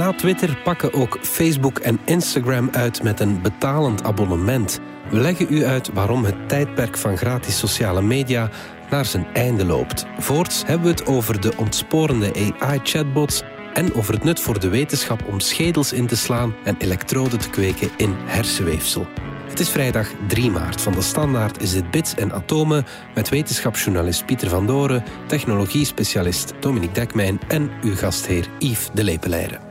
Na Twitter pakken ook Facebook en Instagram uit met een betalend abonnement. We leggen u uit waarom het tijdperk van gratis sociale media naar zijn einde loopt. Voorts hebben we het over de ontsporende AI-chatbots en over het nut voor de wetenschap om schedels in te slaan en elektroden te kweken in hersenweefsel. Het is vrijdag 3 maart. Van de Standaard is dit Bits en Atomen met wetenschapsjournalist Pieter van Doren, technologie-specialist Dominique Dekmijn en uw gastheer Yves de Lepeleire.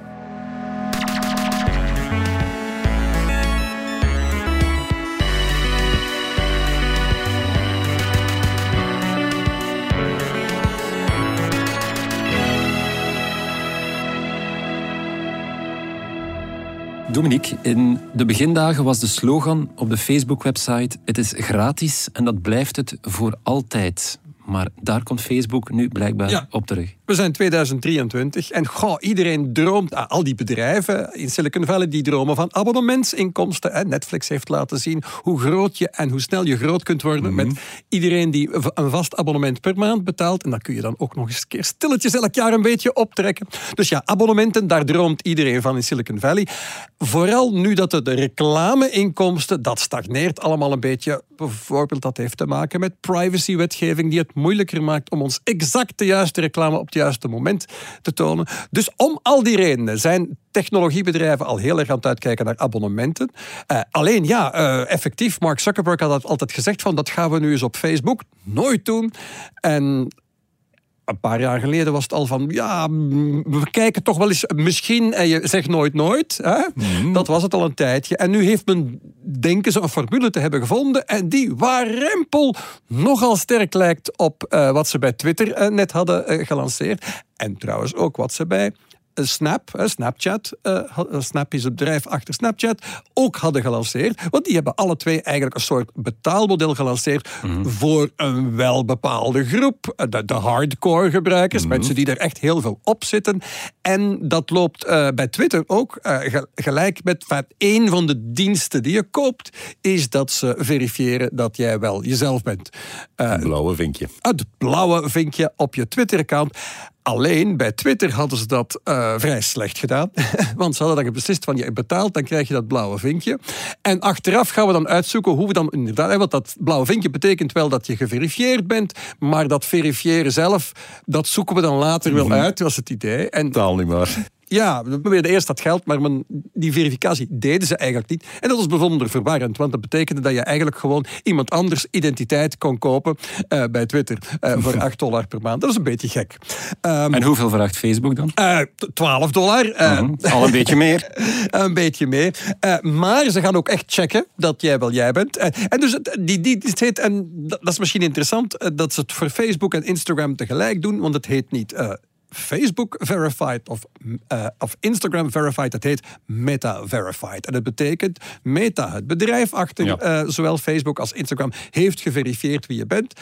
Dominique, in de begindagen was de slogan op de Facebook-website: Het is gratis en dat blijft het voor altijd. Maar daar komt Facebook nu blijkbaar op terug. We zijn 2023 en goh, iedereen droomt, ah, al die bedrijven in Silicon Valley, die dromen van abonnementsinkomsten. Netflix heeft laten zien hoe groot je en hoe snel je groot kunt worden mhm. met iedereen die een vast abonnement per maand betaalt. En dat kun je dan ook nog eens een keer stilletjes elk jaar een beetje optrekken. Dus ja, abonnementen, daar droomt iedereen van in Silicon Valley. Vooral nu dat de reclameinkomsten, dat stagneert allemaal een beetje. Bijvoorbeeld dat heeft te maken met privacywetgeving die het moeilijker maakt om ons exact de juiste reclame op het juiste moment te tonen. Dus om al die redenen zijn technologiebedrijven al heel erg aan het uitkijken naar abonnementen. Uh, alleen ja, uh, effectief, Mark Zuckerberg had altijd gezegd van dat gaan we nu eens op Facebook nooit doen. En een paar jaar geleden was het al van, ja, we kijken toch wel eens misschien, en je zegt nooit nooit. Hè? Mhm. Dat was het al een tijdje. En nu heeft men, denken ze, een formule te hebben gevonden en die waarempel nogal sterk lijkt op uh, wat ze bij Twitter uh, net hadden uh, gelanceerd. En trouwens ook wat ze bij Snap, Snapchat, uh, Snap is het bedrijf achter Snapchat, ook hadden gelanceerd. Want die hebben alle twee eigenlijk een soort betaalmodel gelanceerd mhm. voor een welbepaalde groep. Eh, de, de hardcore gebruikers, mhm. mensen die er echt heel veel op zitten. En dat loopt uh, bij Twitter ook uh, gelijk met een van de diensten die je koopt, is dat ze verifiëren dat jij wel jezelf bent. het blauwe vinkje. Het blauwe vinkje op je Twitter-account. Alleen bij Twitter hadden ze dat uh, vrij slecht gedaan. Want ze hadden dan beslist van je betaalt, dan krijg je dat blauwe vinkje. En achteraf gaan we dan uitzoeken hoe we dan inderdaad... Want dat blauwe vinkje betekent wel dat je geverifieerd bent. Maar dat verifiëren zelf, dat zoeken we dan later wel mhm. uit, was het idee. En, Taal niet maar. Ja, we probeerden eerst dat geld, maar men, die verificatie deden ze eigenlijk niet. En dat was bijzonder verwarrend, want dat betekende dat je eigenlijk gewoon iemand anders identiteit kon kopen uh, bij Twitter uh, voor 8 dollar per maand. Dat is een beetje gek. Um, en hoeveel vraagt Facebook dan? Uh, eh, 12 dollar. -huh. Al een beetje meer. een beetje meer. maar ze gaan ook echt checken dat jij wel jij bent. en dus die, die, die heet, en dat is misschien interessant, dat ze het voor Facebook en Instagram tegelijk doen, want het heet niet Facebook verified of, uh, of Instagram verified. Dat heet Meta verified. En dat betekent Meta, het bedrijf achter uh, zowel Facebook als Instagram, heeft geverifieerd wie je bent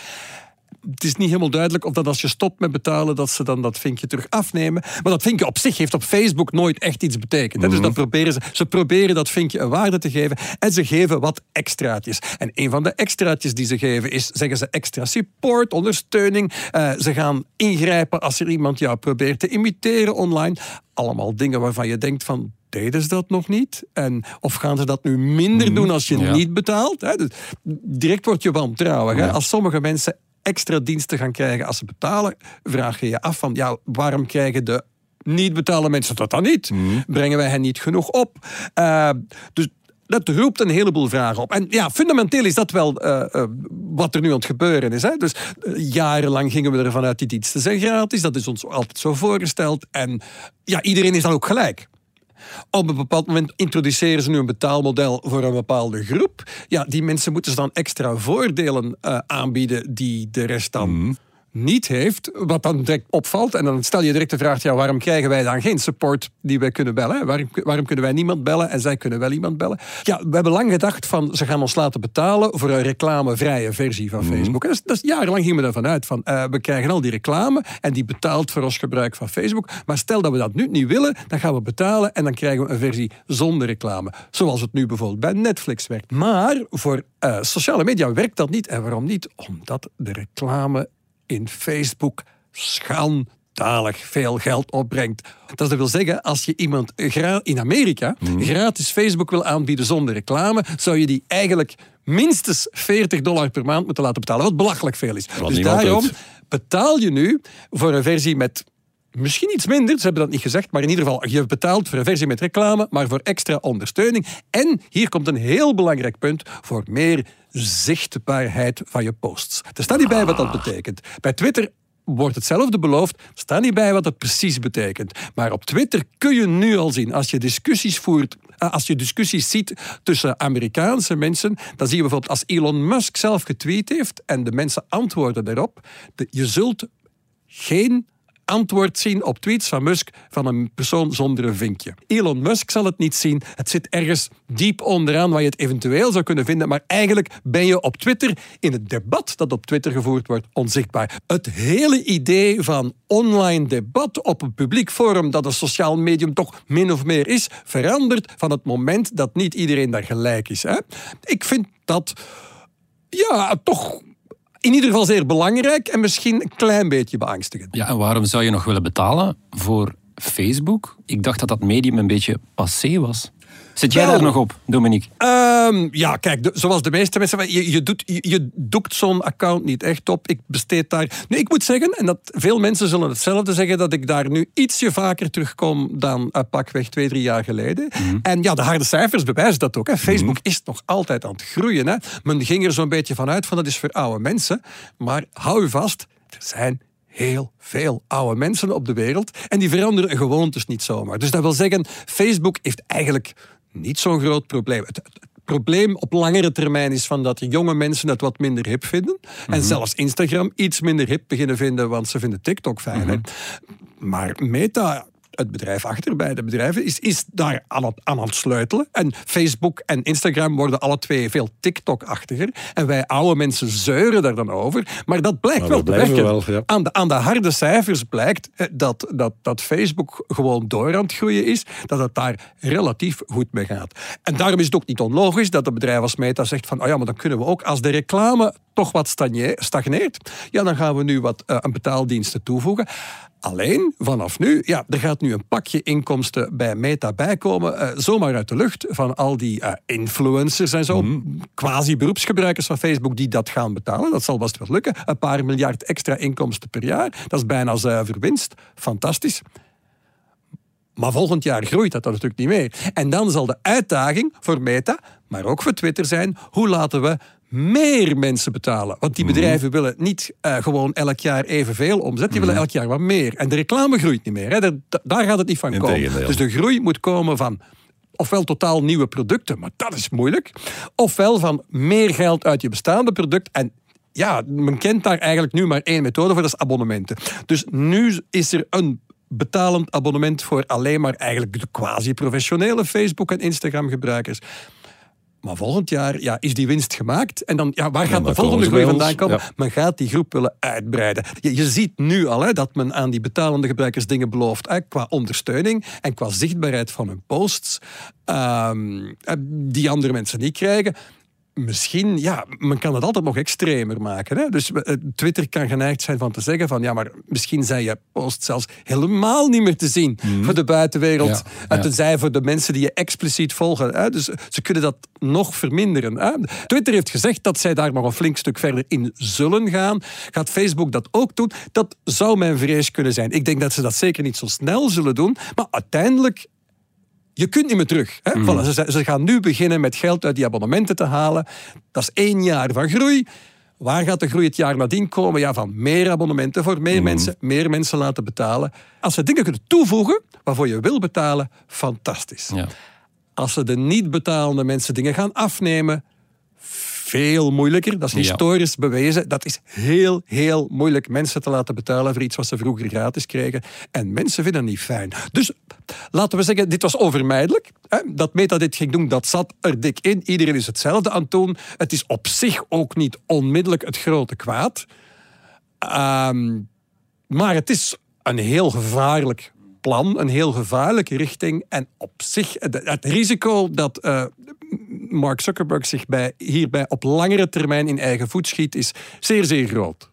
het is niet helemaal duidelijk of dat als je stopt met betalen, dat ze dan dat vinkje terug afnemen. Maar dat vinkje op zich heeft op Facebook nooit echt iets betekend. Dus dat mhm. proberen ze. Ze proberen dat vinkje een waarde te geven en ze geven wat extraatjes. En een van de extraatjes die ze geven is, zeggen ze, extra support, ondersteuning. Uh, ze gaan ingrijpen als er iemand jou probeert te imiteren online. Allemaal dingen waarvan je denkt van, deden ze dat nog niet? En, of gaan ze dat nu minder mhm. doen als je niet betaalt? Hè? Dus direct word je wantrouwig. Hè? Als sommige mensen extra diensten gaan krijgen als ze betalen, vraag je je af van ja, waarom krijgen de niet betalen mensen dat dan niet? Mhm. Brengen wij hen niet genoeg op? Uh, dus dat roept een heleboel vragen op. En ja, fundamenteel is dat wel uh, uh, wat er nu aan het gebeuren is. Hè? Dus jarenlang gingen we ervan uit die diensten zijn gratis. Dat is ons altijd zo voorgesteld. En ja, iedereen is dan ook gelijk. Op een bepaald moment introduceren ze nu een betaalmodel voor een bepaalde groep. Ja, die mensen moeten ze dan extra voordelen uh, aanbieden die de rest dan mhm niet heeft, wat dan direct opvalt. En dan stel je direct de vraag, ja, waarom krijgen wij dan geen support die wij kunnen bellen? Waarom, waarom kunnen wij niemand bellen en zij kunnen wel iemand bellen? Ja, we hebben lang gedacht van, ze gaan ons laten betalen voor een reclamevrije versie van mhm. Facebook. dat, is, dat is, jarenlang gingen we ervan uit van, uh, we krijgen al die reclame en die betaalt voor ons gebruik van Facebook. Maar stel dat we dat nu niet willen, dan gaan we betalen en dan krijgen we een versie zonder reclame. Zoals het nu bijvoorbeeld bij Netflix werkt. Maar voor uh, sociale media werkt dat niet. En waarom niet? Omdat de reclame in Facebook schandalig veel geld opbrengt. Dat wil zeggen, als je iemand in Amerika Mhm. gratis Facebook wil aanbieden zonder reclame, zou je die eigenlijk minstens 40 dollar per maand moeten laten betalen, wat belachelijk veel is. dus daarom doet. betaal je nu voor een versie met Misschien iets minder, ze hebben dat niet gezegd, maar in ieder geval, je betaalt voor een versie met reclame, maar voor extra ondersteuning. En hier komt een heel belangrijk punt voor meer zichtbaarheid van je posts. Er staat niet bij wat dat betekent. Bij Twitter wordt hetzelfde beloofd, staat niet bij wat het precies betekent. Maar op Twitter kun je nu al zien, als je discussies voert, eh, als je discussies ziet tussen Amerikaanse mensen, dan zie je bijvoorbeeld als Elon Musk zelf getweet heeft en de mensen antwoorden daarop, je zult geen antwoord zien op tweets van Musk van een persoon zonder een vinkje. Elon Musk zal het niet zien. Het zit ergens diep onderaan waar je het eventueel zou kunnen vinden. Maar eigenlijk ben je op Twitter, in het debat dat op Twitter gevoerd wordt, onzichtbaar. Het hele idee van online debat op een publiek forum dat een sociaal medium toch min of meer is, verandert van het moment dat niet iedereen daar gelijk is. Hè? Ik vind dat ja, toch in ieder geval zeer belangrijk en misschien een klein beetje beangstigend. Ja, en waarom zou je nog willen betalen voor Facebook? Ik dacht dat dat medium een beetje passé was. Zit jij Wel. daar nog op, Dominique? Ehm, ja, kijk, de- zoals de meeste mensen, je, je, doet, je, je doekt zo'n account niet echt op. Ik besteed daar. Nee, ik moet zeggen, en dat veel mensen zullen hetzelfde zeggen, dat ik daar nu ietsje vaker terugkom dan uh, pakweg twee, drie jaar geleden. En ja, de harde cijfers bewijzen dat ook. Hè. Facebook is nog altijd aan het groeien. Hè. Men ging er zo'n beetje vanuit van dat is voor oude mensen. Maar hou je vast, er zijn heel veel oude mensen op de wereld en die veranderen gewoontes niet zomaar. Dus dat wil zeggen, Facebook heeft eigenlijk niet zo'n groot probleem. Het, probleem op langere termijn is van dat jonge mensen het wat minder hip vinden. En zelfs Instagram iets minder hip beginnen vinden, want ze vinden TikTok fijn. hè. Maar Meta, het bedrijf achter beide bedrijven, is, is daar aan het, aan het sleutelen. En Facebook en Instagram worden alle twee veel TikTok-achtiger. En wij oude mensen zeuren daar dan over. Maar dat blijkt Maar wel we te werken. wel, ja. aan, de, aan de harde cijfers blijkt eh, dat, dat, dat Facebook gewoon door aan het groeien is. Dat het daar relatief goed mee gaat. En daarom is het ook niet onlogisch dat een bedrijf als Meta zegt van oh ja, maar dan kunnen we ook als de reclame toch wat stagneert, ja, dan gaan we nu wat eh, aan betaaldiensten toevoegen. Alleen, vanaf nu, ja, er gaat nu een pakje inkomsten bij Meta bijkomen, eh, zomaar uit de lucht, van al die eh, influencers en zo, quasi-beroepsgebruikers van Facebook die dat gaan betalen. Dat zal best wel lukken. Een paar miljard extra inkomsten per jaar, dat is bijna zuiver winst. Fantastisch. Maar volgend jaar groeit dat dan natuurlijk niet meer. En dan zal de uitdaging voor Meta, maar ook voor Twitter zijn, hoe laten we meer mensen betalen? Want die Mhm. bedrijven willen niet eh, gewoon elk jaar evenveel omzet, die willen elk jaar wat meer. En de reclame groeit niet meer. Hè. Daar, daar gaat het niet van komen. Dus de groei moet komen van ofwel totaal nieuwe producten, maar dat is moeilijk. Ofwel van meer geld uit je bestaande product en ja, men kent daar eigenlijk nu maar één methode voor, dat is abonnementen. Dus nu is er een betalend abonnement voor alleen maar eigenlijk de quasi-professionele Facebook- en Instagram-gebruikers. Maar volgend jaar ja, is die winst gemaakt. En dan, ja, waar gaat de volgende groei vandaan komen? Ja. Men gaat die groep willen uitbreiden. Je, je ziet nu al hè, dat men aan die betalende gebruikers dingen belooft. Hè, qua ondersteuning en qua zichtbaarheid van hun posts. ehm, eh, die andere mensen niet krijgen. Misschien, ja, men kan het altijd nog extremer maken. Hè? Dus eh, Twitter kan geneigd zijn van te zeggen van ja, maar misschien zijn je posts zelfs helemaal niet meer te zien voor de buitenwereld. Ja, Ja, ja. Tenzij voor de mensen die je expliciet volgen. Hè? Dus ze kunnen dat nog verminderen. Hè? Twitter heeft gezegd dat zij daar nog een flink stuk verder in zullen gaan. Gaat Facebook dat ook doen? Dat zou mijn vrees kunnen zijn. Ik denk dat ze dat zeker niet zo snel zullen doen. Maar uiteindelijk je kunt niet meer terug. Hè? Voilà, ze, ze gaan nu beginnen met geld uit die abonnementen te halen. Dat is één jaar van groei. Waar gaat de groei het jaar nadien komen? Ja, van meer abonnementen voor meer mensen, meer mensen laten betalen. Als ze dingen kunnen toevoegen waarvoor je wil betalen, fantastisch. Ja. Als ze de niet betalende mensen dingen gaan afnemen, veel moeilijker. Dat is Ja. historisch bewezen. Dat is heel, heel moeilijk mensen te laten betalen voor iets wat ze vroeger gratis kregen. En mensen vinden dat niet fijn. Dus laten we zeggen, dit was overmijdelijk. Hè? Dat Meta dit ging doen, dat zat er dik in. Iedereen is hetzelfde aan het doen. Het is op zich ook niet onmiddellijk het grote kwaad. Ehm, maar het is een heel gevaarlijk plan, een heel gevaarlijke richting. En op zich, het het risico dat eh, Mark Zuckerberg zich bij, hierbij op langere termijn in eigen voet schiet, is zeer, zeer groot.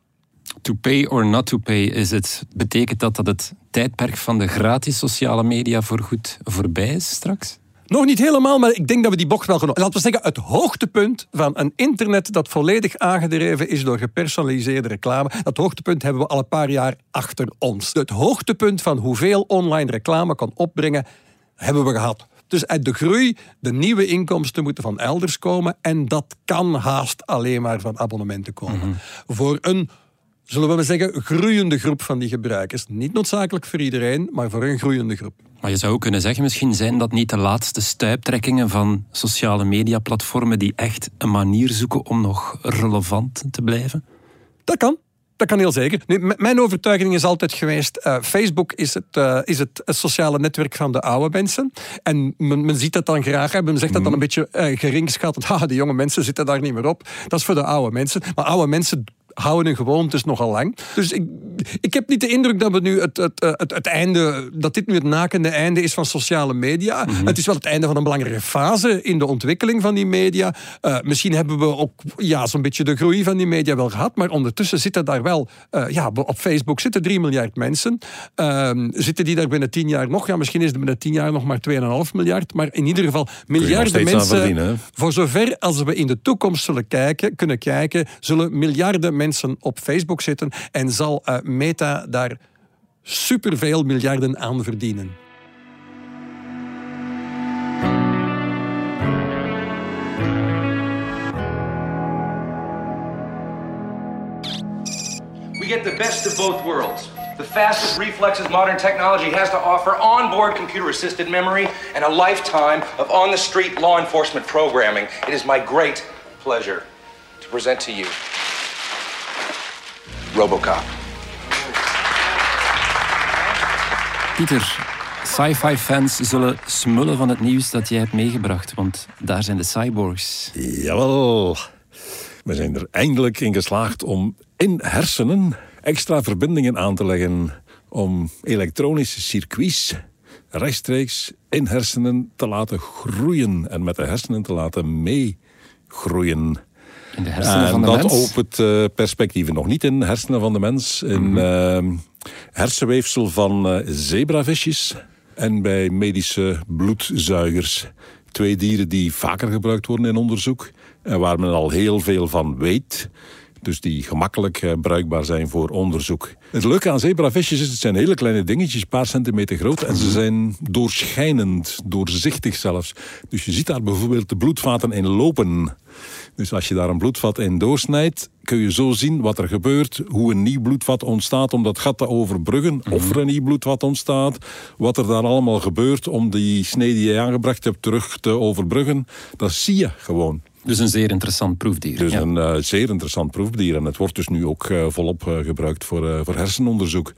To pay or not to pay is het. Betekent dat dat het tijdperk van de gratis sociale media voorgoed voorbij is straks? Nog niet helemaal, maar ik denk dat we die bocht wel genomen Laten we zeggen, het hoogtepunt van een internet dat volledig aangedreven is door gepersonaliseerde reclame. Dat hoogtepunt hebben we al een paar jaar achter ons. Het hoogtepunt van hoeveel online reclame kan opbrengen, hebben we gehad. Dus uit de groei, de nieuwe inkomsten moeten van elders komen. En dat kan haast alleen maar van abonnementen komen. Mhm. Voor een zullen we maar zeggen, groeiende groep van die gebruikers. Niet noodzakelijk voor iedereen, maar voor een groeiende groep. Maar je zou ook kunnen zeggen, misschien zijn dat niet de laatste stuiptrekkingen van sociale mediaplatformen die echt een manier zoeken om nog relevant te blijven? Dat kan. Dat kan heel zeker. mijn overtuiging is altijd geweest: uh, Facebook is het, uh, is het sociale netwerk van de oude mensen. En men, men ziet dat dan graag. Hè. Men zegt dat dan een beetje uh, geringschattend. Ha, die jonge mensen zitten daar niet meer op. Dat is voor de oude mensen. Maar oude mensen houden een gewoontes nogal lang. Dus ik, ik heb niet de indruk dat we nu het, het, het, het einde, dat dit nu het nakende einde is van sociale media. Mhm. Het is wel het einde van een belangrijke fase in de ontwikkeling van die media. Uh, misschien hebben we ook ja, zo'n beetje de groei van die media wel gehad, maar ondertussen zitten daar wel, uh, ja, op Facebook zitten 3 miljard mensen. Uh, zitten die daar binnen 10 jaar nog? Ja, misschien is het binnen 10 jaar nog maar 2,5 miljard, maar in ieder geval miljarden mensen. Voor zover als we in de toekomst zullen kijken, kunnen kijken, zullen miljarden mensen mensen op Facebook zitten en zal uh, Meta daar superveel miljarden aan verdienen. We get the best of both worlds. The fastest reflexes modern technology has to offer, onboard computer assisted memory, and a lifetime of on the street law enforcement programming. It is my great pleasure to present to you Robocop. Pieter, sci-fi fans zullen smullen van het nieuws dat jij hebt meegebracht, want daar zijn de cyborgs. Jawel. We zijn er eindelijk in geslaagd om in hersenen extra verbindingen aan te leggen om elektronische circuits rechtstreeks in hersenen te laten groeien en met de hersenen te laten meegroeien. In de hersenen van de dat mens? opent uh, perspectieven. Nog niet in de hersenen van de mens. In mm -hmm. hersenweefsel van uh, zebravisjes. En bij medische bloedzuigers. Twee dieren die vaker gebruikt worden in onderzoek. En waar men al heel veel van weet. Dus die gemakkelijk uh, bruikbaar zijn voor onderzoek. Het leuke aan zebravisjes is, het zijn hele kleine dingetjes, een paar centimeter groot. En ze mhm. zijn doorschijnend, doorzichtig zelfs. Dus je ziet daar bijvoorbeeld de bloedvaten in lopen. Dus als je daar een bloedvat in doorsnijdt, kun je zo zien wat er gebeurt, hoe een nieuw bloedvat ontstaat om dat gat te overbruggen, mhm. of er een nieuw bloedvat ontstaat, wat er daar allemaal gebeurt om die snee die je aangebracht hebt terug te overbruggen. Dat zie je gewoon. Dus een zeer interessant proefdier. Dus een uh, zeer interessant proefdier. En het wordt dus nu ook uh, volop uh, gebruikt voor, voor hersenonderzoek.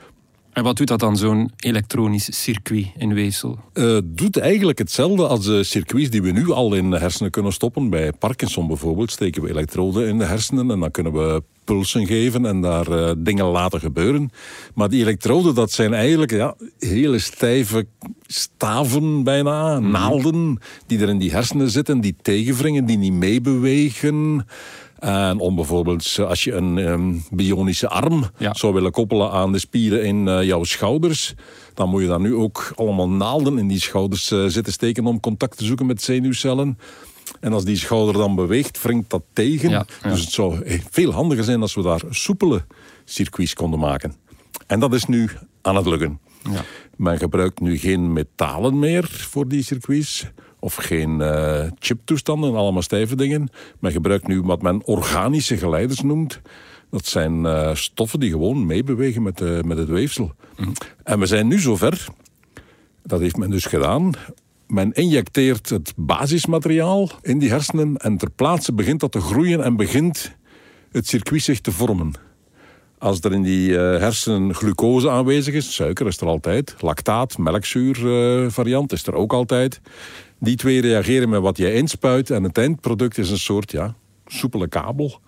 En wat doet dat dan, zo'n elektronisch circuit in weefsel? Het doet eigenlijk hetzelfde als de circuits die we nu al in de hersenen kunnen stoppen. Bij Parkinson bijvoorbeeld steken we elektroden in de hersenen en dan kunnen we pulsen geven en daar uh, dingen laten gebeuren. Maar die elektroden, dat zijn eigenlijk ja, hele stijve staven bijna, mhm. naalden, die er in die hersenen zitten, die tegenwringen, die niet meebewegen. En om bijvoorbeeld, als je een um, bionische arm zou willen koppelen aan de spieren in uh, jouw schouders, dan moet je daar nu ook allemaal naalden in die schouders uh, zitten steken om contact te zoeken met zenuwcellen. En als die schouder dan beweegt, wringt dat tegen. Dus het zou veel handiger zijn als we daar soepele circuits konden maken. En dat is nu aan het lukken. Ja. Men gebruikt nu geen metalen meer voor die circuits. Of geen uh, chiptoestanden, allemaal stijve dingen. Men gebruikt nu wat men organische geleiders noemt. Dat zijn uh, stoffen die gewoon meebewegen met, uh, met het weefsel. Mm. En we zijn nu zover, dat heeft men dus gedaan, men injecteert het basismateriaal in die hersenen en ter plaatse begint dat te groeien en begint het circuit zich te vormen. Als er in die uh, hersenen glucose aanwezig is, suiker is er altijd, lactaat, melkzuur uh, variant is er ook altijd. Die twee reageren met wat je inspuit en het eindproduct is een soort ja, soepele kabel.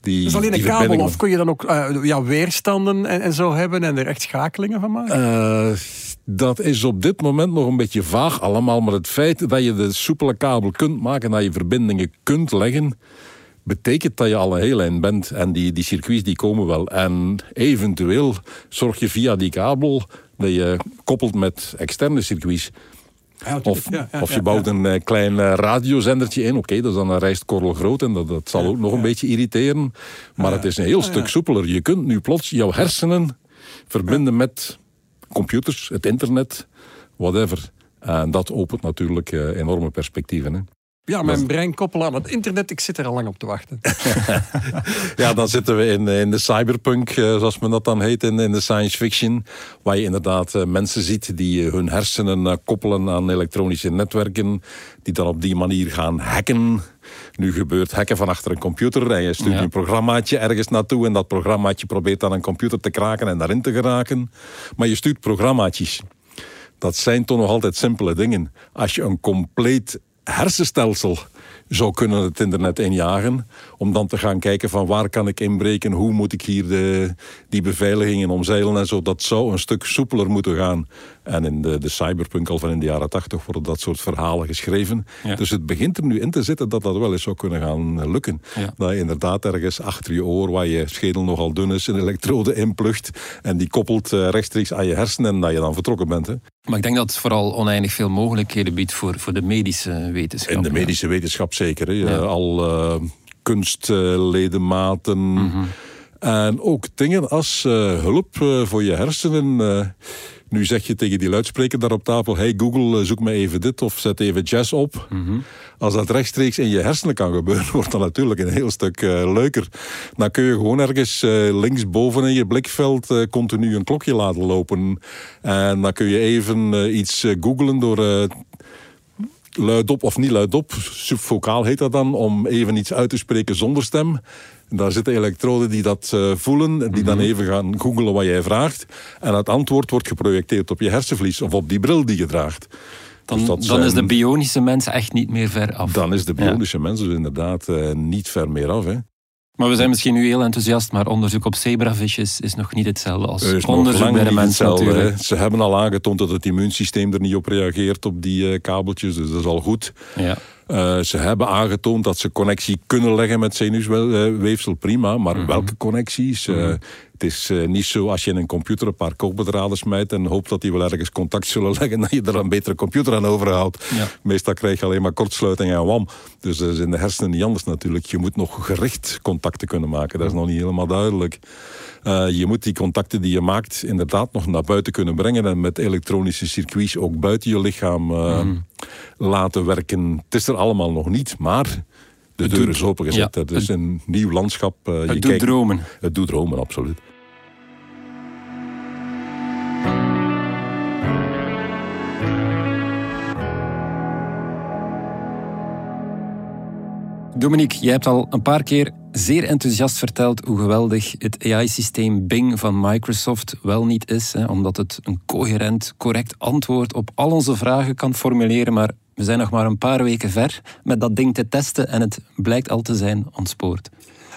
Die, is alleen een kabel of kun je dan ook uh, ja, weerstanden en, en, zo hebben en er echt schakelingen van maken? Dat is op dit moment nog een beetje vaag allemaal. Maar het feit dat je de soepele kabel kunt maken, dat je verbindingen kunt leggen, betekent dat je al een heel eind bent. En die, die circuits die komen wel. En eventueel zorg je via die kabel dat je koppelt met externe circuits. Of, of je bouwt een uh, klein uh, radiozendertje in. Oké, dat is dan een rijstkorrel groot en dat, dat zal ook nog een beetje irriteren. Maar het is een heel stuk soepeler. Je kunt nu plots jouw hersenen verbinden met computers, het internet, whatever. En dat opent natuurlijk uh, enorme perspectieven. Hè. Ja, mijn brein koppelen aan het internet, ik zit er al lang op te wachten. ja, dan zitten we in, in de cyberpunk, eh, zoals men dat dan heet, in, in de science fiction. Waar je inderdaad eh, mensen ziet die hun hersenen koppelen aan elektronische netwerken. Die dan op die manier gaan hacken. Nu gebeurt hacken van achter een computer en je stuurt een programmaatje ergens naartoe en dat programmaatje probeert dan een computer te kraken en daarin te geraken. Maar je stuurt programmaatjes. Dat zijn toch nog altijd simpele dingen. Als je een compleet hersenstelsel zou kunnen het internet injagen. Om dan te gaan kijken van waar kan ik inbreken, hoe moet ik hier de, die beveiligingen omzeilen en zo. Dat zou een stuk soepeler moeten gaan. En in de, de cyberpunk al van in de jaren tachtig worden dat soort verhalen geschreven. Dus het begint er nu in te zitten dat dat wel eens zou kunnen gaan lukken. Dat je inderdaad ergens achter je oor, waar je schedel nogal dun is, een elektrode inplucht en die koppelt eh, rechtstreeks aan je hersenen en dat je dan vertrokken bent. Hè. Maar ik denk dat het vooral oneindig veel mogelijkheden biedt voor, voor de medische wetenschap. In de medische wetenschap zeker. Hè. Al uh, kunstledematen. Mhm. En ook dingen als uh, hulp voor je hersenen. Nu zeg je tegen die luidspreker daar op tafel: Hey Google, zoek me even dit of zet even jazz op. Mhm. Als dat rechtstreeks in je hersenen kan gebeuren, wordt dat natuurlijk een heel stuk leuker. Dan kun je gewoon ergens linksboven in je blikveld continu een klokje laten lopen. En dan kun je even iets googlen door luidop of niet luidop, subvocaal heet dat dan, om even iets uit te spreken zonder stem. Daar zitten elektroden die dat uh, voelen, die dan mhm. even gaan googelen wat jij vraagt. En het antwoord wordt geprojecteerd op je hersenvlies of op die bril die je draagt. Dan, dus dan is de bionische mens echt niet meer ver af. Dan is de bionische ja. mens dus inderdaad uh, niet ver meer af. Hè. Maar we zijn misschien nu heel enthousiast, maar onderzoek op zebravisjes is nog niet hetzelfde als onderzoek bij de mens natuurlijk. Ze hebben al aangetoond dat het immuunsysteem er niet op reageert op die uh, kabeltjes, dus dat is al goed. Ja. Uh, ze hebben aangetoond dat ze connectie kunnen leggen met zenuwweefsel, prima. Maar mm -hmm. welke connecties? Mm -hmm. Het is uh, niet zo als je in een computer een paar koolbedraden smijt en hoopt dat die wel ergens contact zullen leggen, dat je er een betere computer aan overhoudt. Ja. Meestal krijg je alleen maar kortsluiting en wam. Dus dat is in de hersenen niet anders natuurlijk. Je moet nog gericht contacten kunnen maken. Dat is nog niet helemaal duidelijk. Uh, je moet die contacten die je maakt inderdaad nog naar buiten kunnen brengen en met elektronische circuits ook buiten je lichaam uh, mm. laten werken. Het is er allemaal nog niet, maar de deur is opengezet. Ja, het is een nieuw landschap. Uh, het je doet kijkt, dromen. Het doet dromen, absoluut. Dominique, jij hebt al een paar keer zeer enthousiast verteld hoe geweldig het AI-systeem Bing van Microsoft wel niet is, hè, omdat het een coherent, correct antwoord op al onze vragen kan formuleren, maar we zijn nog maar een paar weken ver met dat ding te testen en het blijkt al te zijn ontspoord.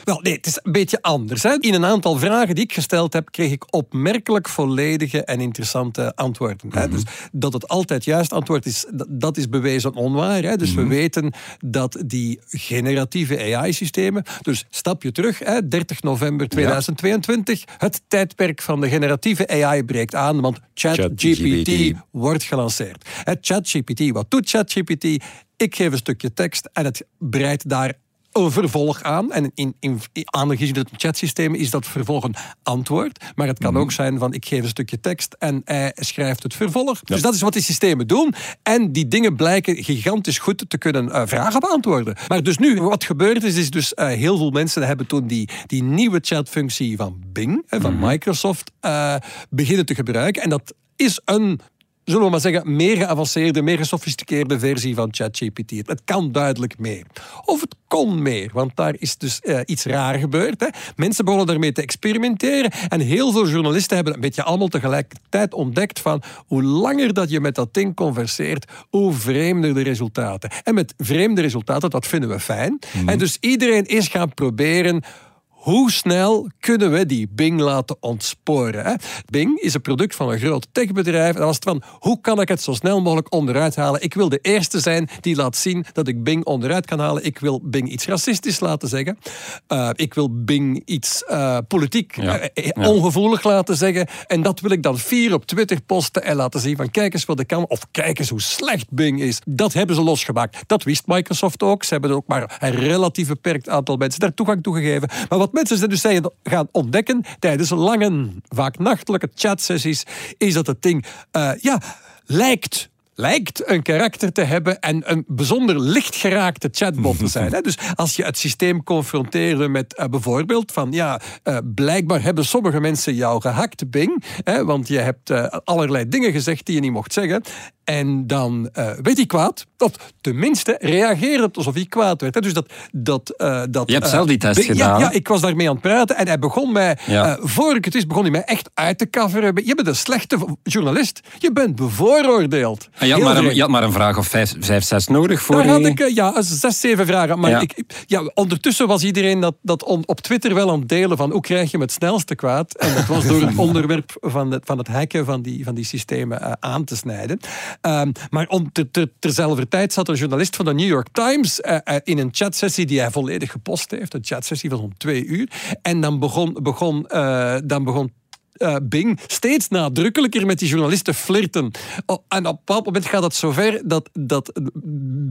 Wel, nee, het is een beetje anders. Hè. In een aantal vragen die ik gesteld heb, kreeg ik opmerkelijk volledige en interessante antwoorden. hè. Mhm. Dus dat het altijd juist antwoord is, dat is bewezen onwaar. Hè. Dus we mhm. weten dat die generatieve AI-systemen, dus stapje terug, hè, 30 november 2022, het tijdperk van de generatieve AI breekt aan, want ChatGPT Chat wordt gelanceerd. ChatGPT, wat doet ChatGPT? Ik geef een stukje tekst en het breidt daar een vervolg aan. En in, in, aangezien het een chatsysteem is dat vervolg een antwoord. Maar het kan mhm. ook zijn van ik geef een stukje tekst en hij schrijft het vervolg. Dus dat is wat die systemen doen. En die dingen blijken gigantisch goed te kunnen uh, vragen beantwoorden. Maar dus nu, wat gebeurd is, is dus uh, heel veel mensen hebben toen die, die nieuwe chatfunctie van Bing, van mhm. Microsoft, uh, beginnen te gebruiken. En dat is een zullen we maar zeggen, meer geavanceerde, meer gesofisticeerde versie van ChatGPT. Het kan duidelijk meer. Of het kon meer, want daar is dus uh, iets raar gebeurd. Hè. Mensen begonnen daarmee te experimenteren en heel veel journalisten hebben een beetje allemaal tegelijkertijd ontdekt van hoe langer dat je met dat ding converseert, hoe vreemder de resultaten. En met vreemde resultaten, dat vinden we fijn. Mhm. En dus iedereen is gaan proberen hoe snel kunnen we die Bing laten ontsporen? Hè? Bing is een product van een groot techbedrijf. En dan was het van, hoe kan ik het zo snel mogelijk onderuit halen? Ik wil de eerste zijn die laat zien dat ik Bing onderuit kan halen. Ik wil Bing iets racistisch laten zeggen. Uh, ik wil Bing iets uh, politiek ja. uh, ja. ongevoelig laten zeggen. En dat wil ik dan vier op Twitter posten en laten zien van kijk eens wat ik kan. Of kijk eens hoe slecht Bing is. Dat hebben ze losgemaakt. Dat wist Microsoft ook. Ze hebben ook maar een relatief beperkt aantal mensen daar toegang toe gegeven. Maar wat mensen dus zijn gaan ontdekken tijdens lange, vaak nachtelijke chatsessies, is dat het ding uh, ja, lijkt lijkt een karakter te hebben en een bijzonder lichtgeraakte chatbot te zijn. Dus als je het systeem confronteerde met uh, bijvoorbeeld van ja, uh, blijkbaar hebben sommige mensen jou gehackt, Bing, hè, want je hebt uh, allerlei dingen gezegd die je niet mocht zeggen. En dan uh, werd hij kwaad. Of tenminste reageerde het alsof hij kwaad werd. Dus dat, dat, uh, dat, je hebt zelf die test gedaan. Ja, ik was daarmee aan het praten. En hij begon mij, ja. voor ik het wist, begon hij mij echt uit te coveren. Je bent een slechte journalist. Je bent bevooroordeeld. En je, had maar een, je had maar een vraag of vijf, vijf zes nodig voor Daar had ik, ja, zes, zeven vragen. Maar ja. Ik, ja, ondertussen was iedereen dat, dat on, op Twitter wel aan het delen van hoe krijg je hem het snelste kwaad. En dat was door het onderwerp van het, van het hacken van die, van die systemen aan te snijden. Um, maar om ter, terzelfde tijd zat een journalist van de New York Times uh, uh, in een chatsessie die hij volledig gepost heeft. Een chatsessie van zo'n twee uur. En dan begon, begon, uh, dan begon uh, Bing steeds nadrukkelijker met die journalisten flirten. Oh, en op een bepaald moment gaat het zover dat, dat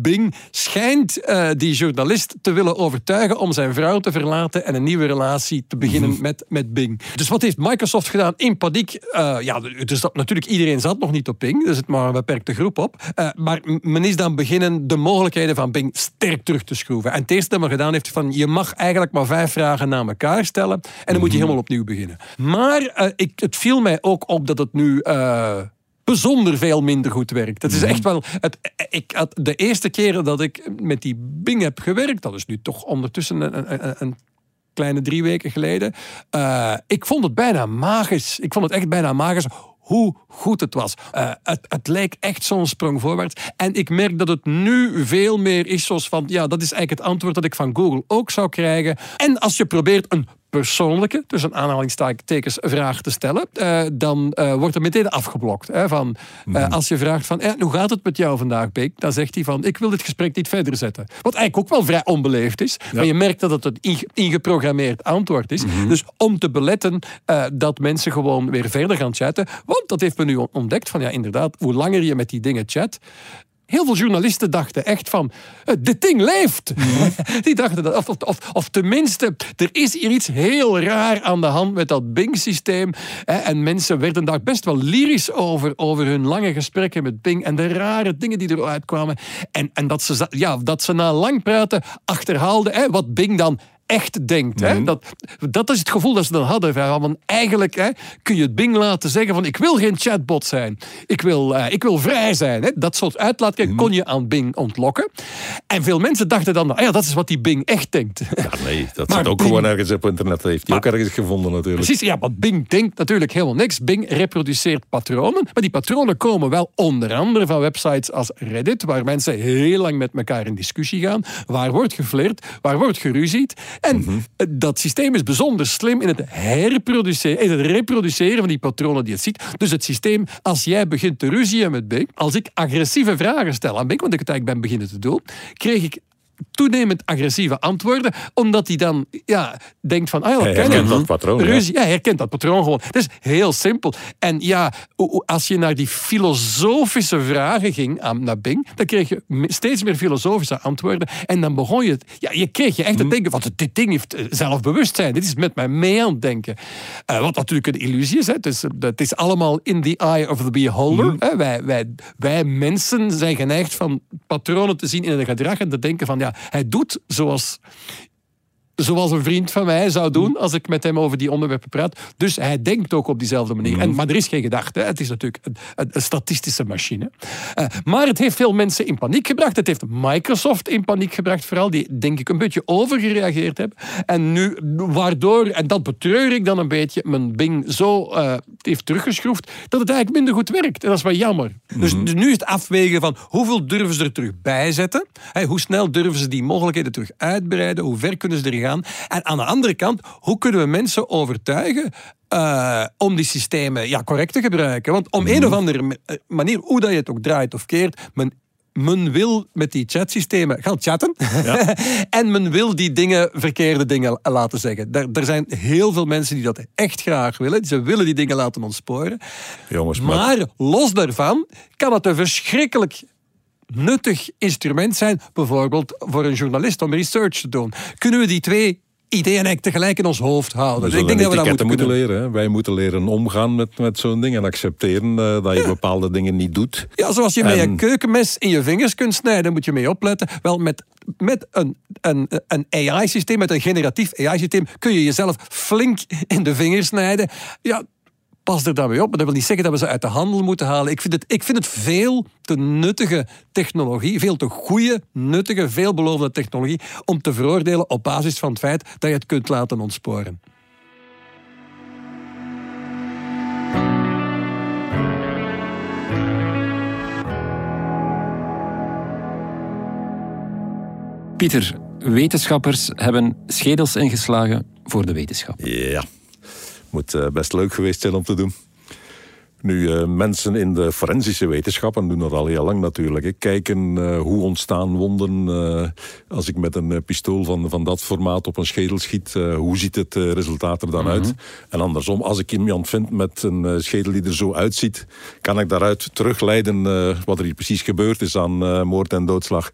Bing schijnt uh, die journalist te willen overtuigen om zijn vrouw te verlaten en een nieuwe relatie te beginnen met, met Bing. Dus wat heeft Microsoft gedaan? In paniek. Uh, ja, dus dat, natuurlijk, iedereen zat nog niet op Bing. Er zit maar een beperkte groep op. maar men is dan beginnen de mogelijkheden van Bing sterk terug te schroeven. En het eerste dat men gedaan heeft van je mag eigenlijk maar vijf vragen na elkaar stellen en dan moet je helemaal opnieuw beginnen. Maar ik, het viel mij ook op dat het nu uh, bijzonder veel minder goed werkt. Het is echt wel. Het, ik had de eerste keren dat ik met die Bing heb gewerkt, dat is nu toch ondertussen een, een, een kleine drie weken geleden. Uh, ik vond het bijna magisch. Ik vond het echt bijna magisch hoe goed het was. Uh, het, het leek echt zo'n sprong voorwaarts. En ik merk dat het nu veel meer is zoals van... ja, dat is eigenlijk het antwoord dat ik van Google ook zou krijgen. En als je probeert een persoonlijke, dus een aanhalingstekens, vraag te stellen, uh, dan uh, wordt er meteen afgeblokt. Hè, van, uh, mm. Als je vraagt van, hoe gaat het met jou vandaag, Beek? Dan zegt hij van, ik wil dit gesprek niet verder zetten. Wat eigenlijk ook wel vrij onbeleefd is, ja. maar je merkt dat het een ingeprogrammeerd antwoord is. Mm -hmm. Dus om te beletten dat mensen gewoon weer verder gaan chatten, want dat heeft men nu ontdekt, van ja, inderdaad, hoe langer je met die dingen chat, Heel veel journalisten dachten echt van, dit ding leeft. Die dachten dat, of, of, of, tenminste, er is hier iets heel raar aan de hand met dat Bing-systeem. En mensen werden daar best wel lyrisch over, over hun lange gesprekken met Bing en de rare dingen die eruit kwamen. En, en dat, ze, ja, dat ze na lang praten achterhaalden hè, wat Bing dan echt denkt. Mm. Hè? Mhm. Dat, dat is het gevoel dat ze dan hadden. Want eigenlijk hè, kun je het Bing laten zeggen van ik wil geen chatbot zijn. Ik wil, uh, ik wil vrij zijn. Hè? Dat soort uitlaatklep mm. kon je aan Bing ontlokken. En veel mensen dachten dan, ah ja, dat is wat die Bing echt denkt. Ja, nee, dat zit ook Bing, gewoon ergens op internet. Dat heeft hij ook ergens gevonden natuurlijk. Precies, ja, want Bing denkt natuurlijk helemaal niks. Bing reproduceert patronen. Maar die patronen komen wel onder andere van websites als Reddit, waar mensen heel lang met elkaar in discussie gaan. Waar wordt geflirt, waar wordt geruzied. En mm -hmm. dat systeem is bijzonder slim in het herproduceren, in het reproduceren van die patronen die het ziet. Dus het systeem, als jij begint te ruzien met Bing, als ik agressieve vragen stel aan Bing, want ik het eigenlijk ben beginnen te doen, kreeg ik toenemend agressieve antwoorden, omdat hij dan ja, denkt van... Ah, ja, hij herkent dat patroon. Ruzie, ja. herkent dat patroon gewoon. Het is heel simpel. En ja, als je naar die filosofische vragen ging aan, naar Bing, dan kreeg je steeds meer filosofische antwoorden. En dan begon je... Ja, je kreeg je echt te denken, want dit ding heeft zelfbewustzijn. Dit is met mij mee aan het denken. Uh, wat natuurlijk een illusie is. Hè. Het, is het is allemaal in the eye of the beholder. Mm. Hè. Wij, wij, wij mensen zijn geneigd van patronen te zien in het gedrag en te denken van ja, hij doet zoals zoals een vriend van mij zou doen als ik met hem over die onderwerpen praat. Dus hij denkt ook op diezelfde manier. En, maar er is geen gedachte. Het is natuurlijk een, een, een statistische machine. Uh, maar het heeft veel mensen in paniek gebracht. Het heeft Microsoft in paniek gebracht, vooral die denk ik een beetje overgereageerd hebben. En nu, waardoor, en dat betreur ik dan een beetje, mijn Bing zo uh, heeft teruggeschroefd dat het eigenlijk minder goed werkt. En dat is wel jammer. Mm -hmm. dus, dus, nu is het afwegen van hoeveel durven ze er terug bijzetten? Hey, hoe snel durven ze die mogelijkheden terug uitbreiden? Hoe ver kunnen ze er gegaan. En aan de andere kant, hoe kunnen we mensen overtuigen uh, om die systemen ja, correct te gebruiken? Want om een mhm. of andere manier, hoe dat je het ook draait of keert, men men wil met die chatsystemen gaan chatten. Ja. en men wil die dingen, verkeerde dingen laten zeggen. Er, er, zijn heel veel mensen die dat echt graag willen. Ze willen die dingen laten ontsporen. Jongens, maar... maar los daarvan kan het een verschrikkelijk nuttig instrument zijn, bijvoorbeeld voor een journalist om research te doen. Kunnen we die twee ideeën eigenlijk tegelijk in ons hoofd houden. Dus ik denk dat we dat moeten, moeten leren. Wij moeten leren omgaan met, met zo'n ding en accepteren uh, dat je bepaalde dingen niet doet. Ja, zoals je met een keukenmes in je vingers kunt snijden, moet je mee opletten. Wel, met, met een, een, een AI-systeem, met een generatief AI-systeem, kun je jezelf flink in de vingers snijden. Ja, pas er daarmee op. Maar dat wil niet zeggen dat we ze uit de handel moeten halen. Ik vind het, ik vind het veel te nuttige technologie, veel te goede, nuttige, veelbelovende technologie om te veroordelen op basis van het feit dat je het kunt laten ontsporen. Pieter, wetenschappers hebben schedels ingeslagen voor de wetenschap. Ja. Moet eh, best leuk geweest zijn om te doen. Nu, uh, mensen in de forensische wetenschappen doen dat al heel lang natuurlijk. Hè. Kijken uh, hoe ontstaan wonden. Als ik met een pistool van, van dat formaat op een schedel schiet, hoe ziet het resultaat er dan uit? Mhm. En andersom, als ik iemand vind met een schedel die er zo uitziet, kan ik daaruit terugleiden wat er hier precies gebeurd is aan moord en doodslag.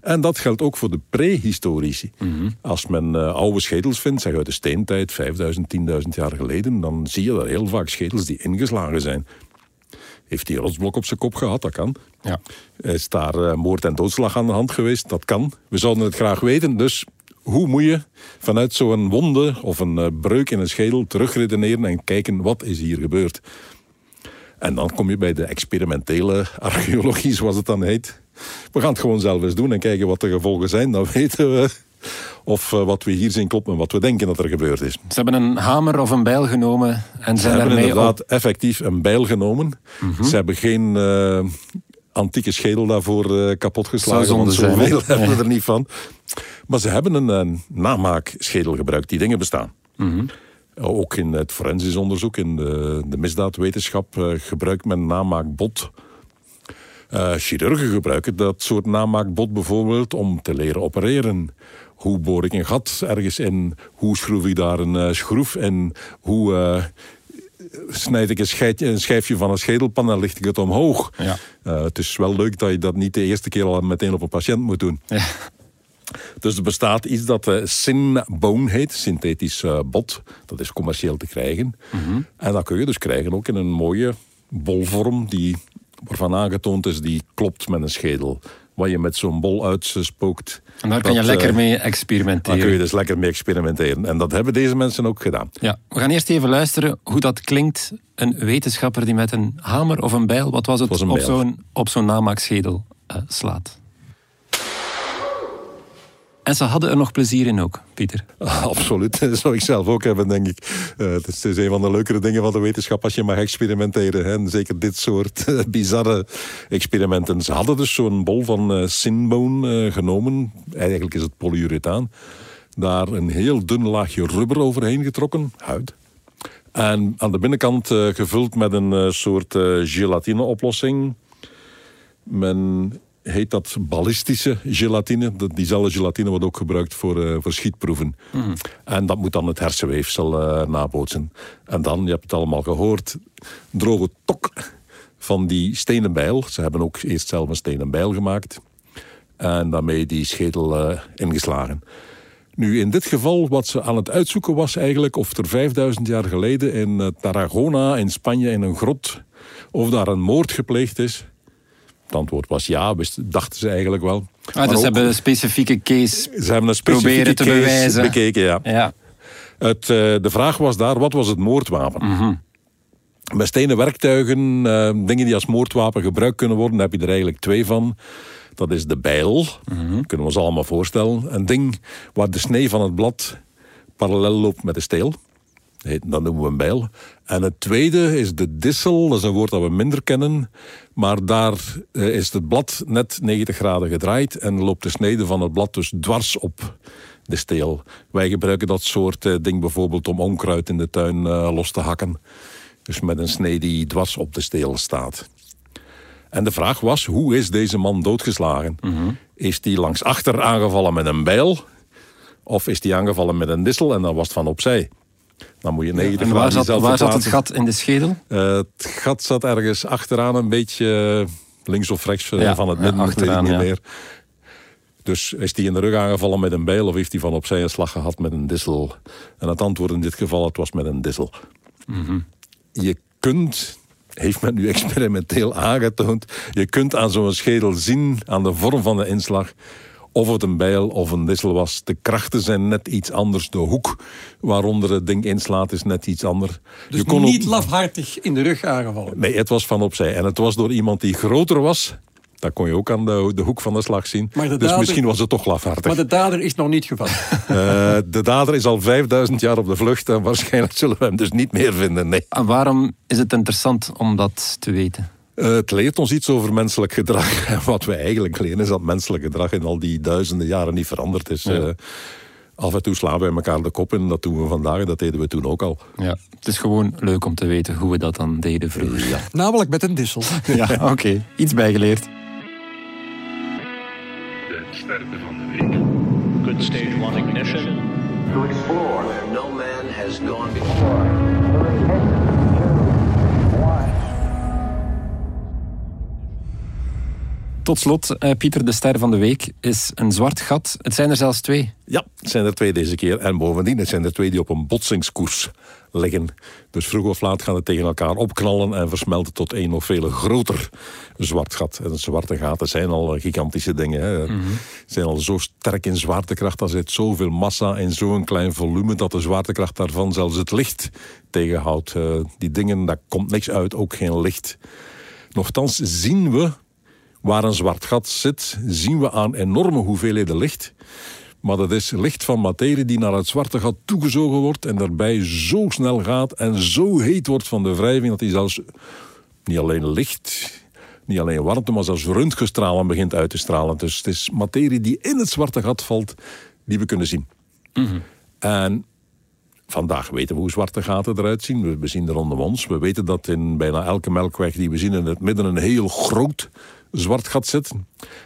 En dat geldt ook voor de prehistorici. Mm Als men uh, oude schedels vindt, zeg uit de steentijd, 5000, 10.000 jaar geleden, dan zie je dat heel vaak schedels die ingeslagen zijn. Heeft die rotsblok op zijn kop gehad? Dat kan. Ja. Is daar uh, moord en doodslag aan de hand geweest? Dat kan. We zouden het graag weten, dus hoe moet je vanuit zo'n wonde of een uh, breuk in een schedel terugredeneren en kijken wat is hier gebeurd? En dan kom je bij de experimentele archeologie, zoals het dan heet. We gaan het gewoon zelf eens doen en kijken wat de gevolgen zijn. Dan weten we of uh, wat we hier zien klopt en wat we denken dat er gebeurd is. Ze hebben een hamer of een bijl genomen en zijn Ze hebben inderdaad effectief een bijl genomen. Mhm. Ze hebben geen uh, antieke schedel daarvoor uh, kapotgeslagen, want zoveel hebben we er niet van. Maar ze hebben een, een namaakschedel gebruikt. Die dingen bestaan. Mm Ook in het forensisch onderzoek, in de, de misdaadwetenschap, gebruikt men namaakbot uh, chirurgen gebruiken dat soort namaakbot bijvoorbeeld om te leren opereren. Hoe boor ik een gat ergens in? Hoe schroef ik daar een uh, schroef in? Hoe uh, snijd ik een, een, schijfje van een schedelpan en licht ik het omhoog? Ja. het is wel leuk dat je dat niet de eerste keer al meteen op een patiënt moet doen. Ja. Dus er bestaat iets dat uh, Synbone heet, synthetisch bot. Dat is commercieel te krijgen. Mhm. En dat kun je dus krijgen ook in een mooie bolvorm die waarvan aangetoond is die klopt met een schedel. Wat je met zo'n bol uitspookt. En daar kan je lekker eh, mee experimenteren. Daar kun je dus lekker mee experimenteren. En dat hebben deze mensen ook gedaan. Ja, we gaan eerst even luisteren hoe dat klinkt. Een wetenschapper die met een hamer of een bijl, wat was het, was op zo'n zo'n namaakschedel uh, slaat. En ze hadden er nog plezier in ook, Pieter. Ah, absoluut, dat zou ik zelf ook hebben, denk ik. Uh, het, is, een van de leukere dingen van de wetenschap als je mag experimenteren. Hè. En zeker dit soort uh, bizarre experimenten. Ze hadden dus zo'n bol van uh, sinbone genomen. Eigenlijk is het polyurethaan. Daar een heel dun laagje rubber overheen getrokken, huid. En aan de binnenkant gevuld met een soort gelatineoplossing. Men heet dat ballistische gelatine. Diezelfde gelatine wordt ook gebruikt voor, uh, voor schietproeven. Mhm. En dat moet dan het hersenweefsel uh, nabootsen. En dan, je hebt het allemaal gehoord, droge tok van die stenen bijl. Ze hebben ook eerst zelf een stenen bijl gemaakt. En daarmee die schedel uh, ingeslagen. Nu, in dit geval, wat ze aan het uitzoeken was eigenlijk... of er 5000 jaar geleden in Tarragona in Spanje in een grot... of daar een moord gepleegd is het antwoord was ja, dachten ze eigenlijk wel. Ah, dus ze hebben een specifieke case ze hebben een specifieke te case bewijzen. bekeken, ja. ja. Het, uh, de vraag was daar, wat was het moordwapen? Mm -hmm. Bij stenen werktuigen, uh, dingen die als moordwapen gebruikt kunnen worden, heb je er eigenlijk twee van. Dat is de bijl, mm -hmm. kunnen we ons allemaal voorstellen. Een ding waar de snee van het blad parallel loopt met de steel. Dat noemen we een bijl. En het tweede is de dissel, dat is een woord dat we minder kennen. Maar daar eh, is het blad net 90 graden gedraaid en loopt de snede van het blad dus dwars op de steel. Wij gebruiken dat soort uh, ding bijvoorbeeld om onkruid in de tuin uh, los te hakken. Dus met een snee die dwars op de steel staat. En de vraag was, hoe is deze man doodgeslagen? Mhm. Is hij langs achter aangevallen met een bijl? Of is hij aangevallen met een dissel en dan was het van opzij? Dan moet je ja, waar, zat, waar zat, het gat in de schedel? Uh, het gat zat ergens achteraan een beetje links of rechts ja, van het midden, achteraan, niet meer. Dus is hij in de rug aangevallen met een bijl of heeft hij van opzij een slag gehad met een dissel? En het antwoord in dit geval, het was met een dissel. Mm Je kunt, heeft men nu experimenteel aangetoond, je kunt aan zo'n schedel zien, aan de vorm van de inslag, of het een bijl of een dissel was. De krachten zijn net iets anders. De hoek waaronder het ding inslaat is net iets anders. Dus je kon niet lafhartig in de rug aangevallen? Nee, het was van opzij. En het was door iemand die groter was dat kon je ook aan de, de hoek van de slag zien. dus misschien was het toch lafhartig. Maar de dader is nog niet gevallen. Uh, de dader is al 5000 jaar op de vlucht en waarschijnlijk zullen we hem dus niet meer vinden. Nee. En waarom is het interessant om dat te weten? Uh, het leert ons iets over menselijk gedrag. En wat we eigenlijk leren is dat menselijk gedrag in al die duizenden jaren niet veranderd is. Ja. Uh, af en toe slaan wij elkaar de kop in. Dat doen we vandaag, dat deden we toen ook al. Ja, het is gewoon leuk om te weten hoe we dat dan deden vroeger. Ja. Namelijk met een dissel. ja, oké. Okay. Iets bijgeleerd sterren van de week. Good stage one ignition. To explore where no man has gone before. Tot slot, uh, Pieter, de ster van de week is een zwart gat. Het zijn er zelfs twee. Ja, het zijn er twee deze keer. En bovendien, het zijn er twee die op een botsingskoers liggen. Dus vroeg of laat gaan het tegen elkaar opknallen en versmelten tot één of veel groter zwart gat. En zwarte gaten zijn al gigantische dingen. Hè. Mm -hmm. zijn al zo sterk in zwaartekracht. Er zit zoveel massa in zo'n klein volume dat de zwaartekracht daarvan zelfs het licht tegenhoudt. Uh, die dingen, daar komt niks uit, ook geen licht. Nochtans zien we waar een zwart gat zit, zien we aan enorme hoeveelheden licht. Maar dat is licht van materie die naar het zwarte gat toegezogen wordt en daarbij zo snel gaat en zo heet wordt van de wrijving dat hij zelfs niet alleen licht, niet alleen warmte, maar zelfs röntgenstralen begint uit te stralen. Dus het is materie die in het zwarte gat valt, die we kunnen zien. Mm -hmm. En vandaag weten we hoe zwarte gaten eruit zien. We zien er rondom ons. We weten dat in bijna elke melkweg die we zien in het midden een heel groot zwart gat zit.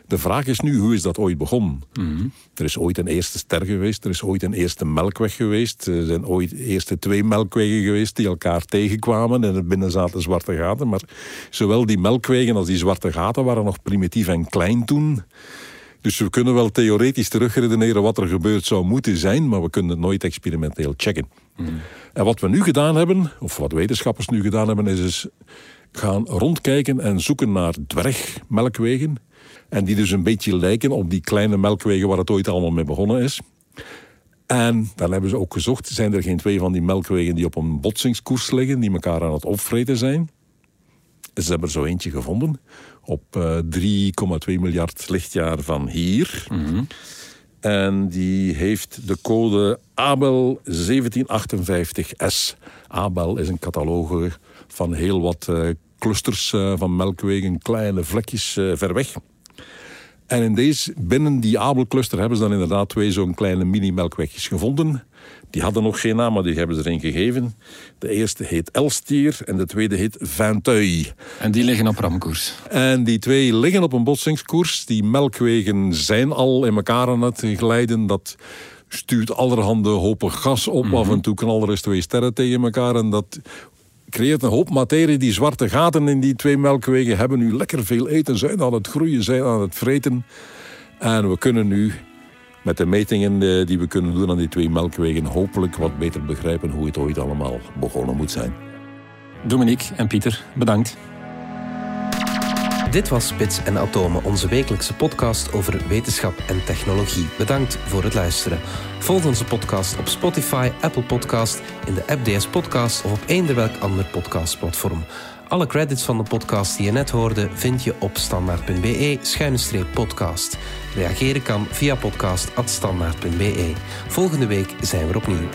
De vraag is nu, hoe is dat ooit begonnen? Mm -hmm. Er is ooit een eerste ster geweest, er is ooit een eerste melkweg geweest. Er zijn ooit eerste twee melkwegen geweest die elkaar tegenkwamen en er binnen zaten zwarte gaten. Maar zowel die melkwegen als die zwarte gaten waren nog primitief en klein toen. Dus we kunnen wel theoretisch terugredeneren wat er gebeurd zou moeten zijn, maar we kunnen het nooit experimenteel checken. Mm. En wat we nu gedaan hebben, of wat wetenschappers nu gedaan hebben, is, is gaan rondkijken en zoeken naar dwergmelkwegen. En die dus een beetje lijken op die kleine melkwegen waar het ooit allemaal mee begonnen is. En dan hebben ze ook gezocht, zijn er geen twee van die melkwegen die op een botsingskoers liggen, die elkaar aan het opvreten zijn. Ze hebben er zo eentje gevonden, op uh, 3,2 miljard lichtjaar van hier. Mm -hmm. En die heeft de code Abel 1758S. Abel is een catalogue van heel wat uh, clusters uh, van melkwegen, kleine vlekjes uh, ver weg. En in deze, binnen die Abelcluster hebben ze dan inderdaad twee zo'n kleine mini-melkwegjes gevonden. Die hadden nog geen naam, maar die hebben ze erin gegeven. De eerste heet Elstier en de tweede heet Vinteuil. En die liggen op ramkoers? En die twee liggen op een botsingskoers. Die melkwegen zijn al in elkaar aan het glijden. Dat stuurt allerhande hopen gas op. Mm -hmm. Af en toe knallen er eens twee sterren tegen elkaar. En dat creëert een hoop materie. Die zwarte gaten in die twee melkwegen hebben nu lekker veel eten. Zijn aan het groeien, zijn aan het vreten. En we kunnen nu met de metingen die we kunnen doen aan die twee melkwegen hopelijk wat beter begrijpen hoe het ooit allemaal begonnen moet zijn. Dominique en Pieter, bedankt. Dit was Spits en Atomen, onze wekelijkse podcast over wetenschap en technologie. Bedankt voor het luisteren. Volg onze podcast op Spotify, Apple Podcast, in de app DS Podcast of op eender welk ander podcastplatform. Alle credits van de podcast die je net hoorde vind je op standaard.be-podcast. Reageren kan via podcast.standaard.be. Volgende week zijn we opnieuw.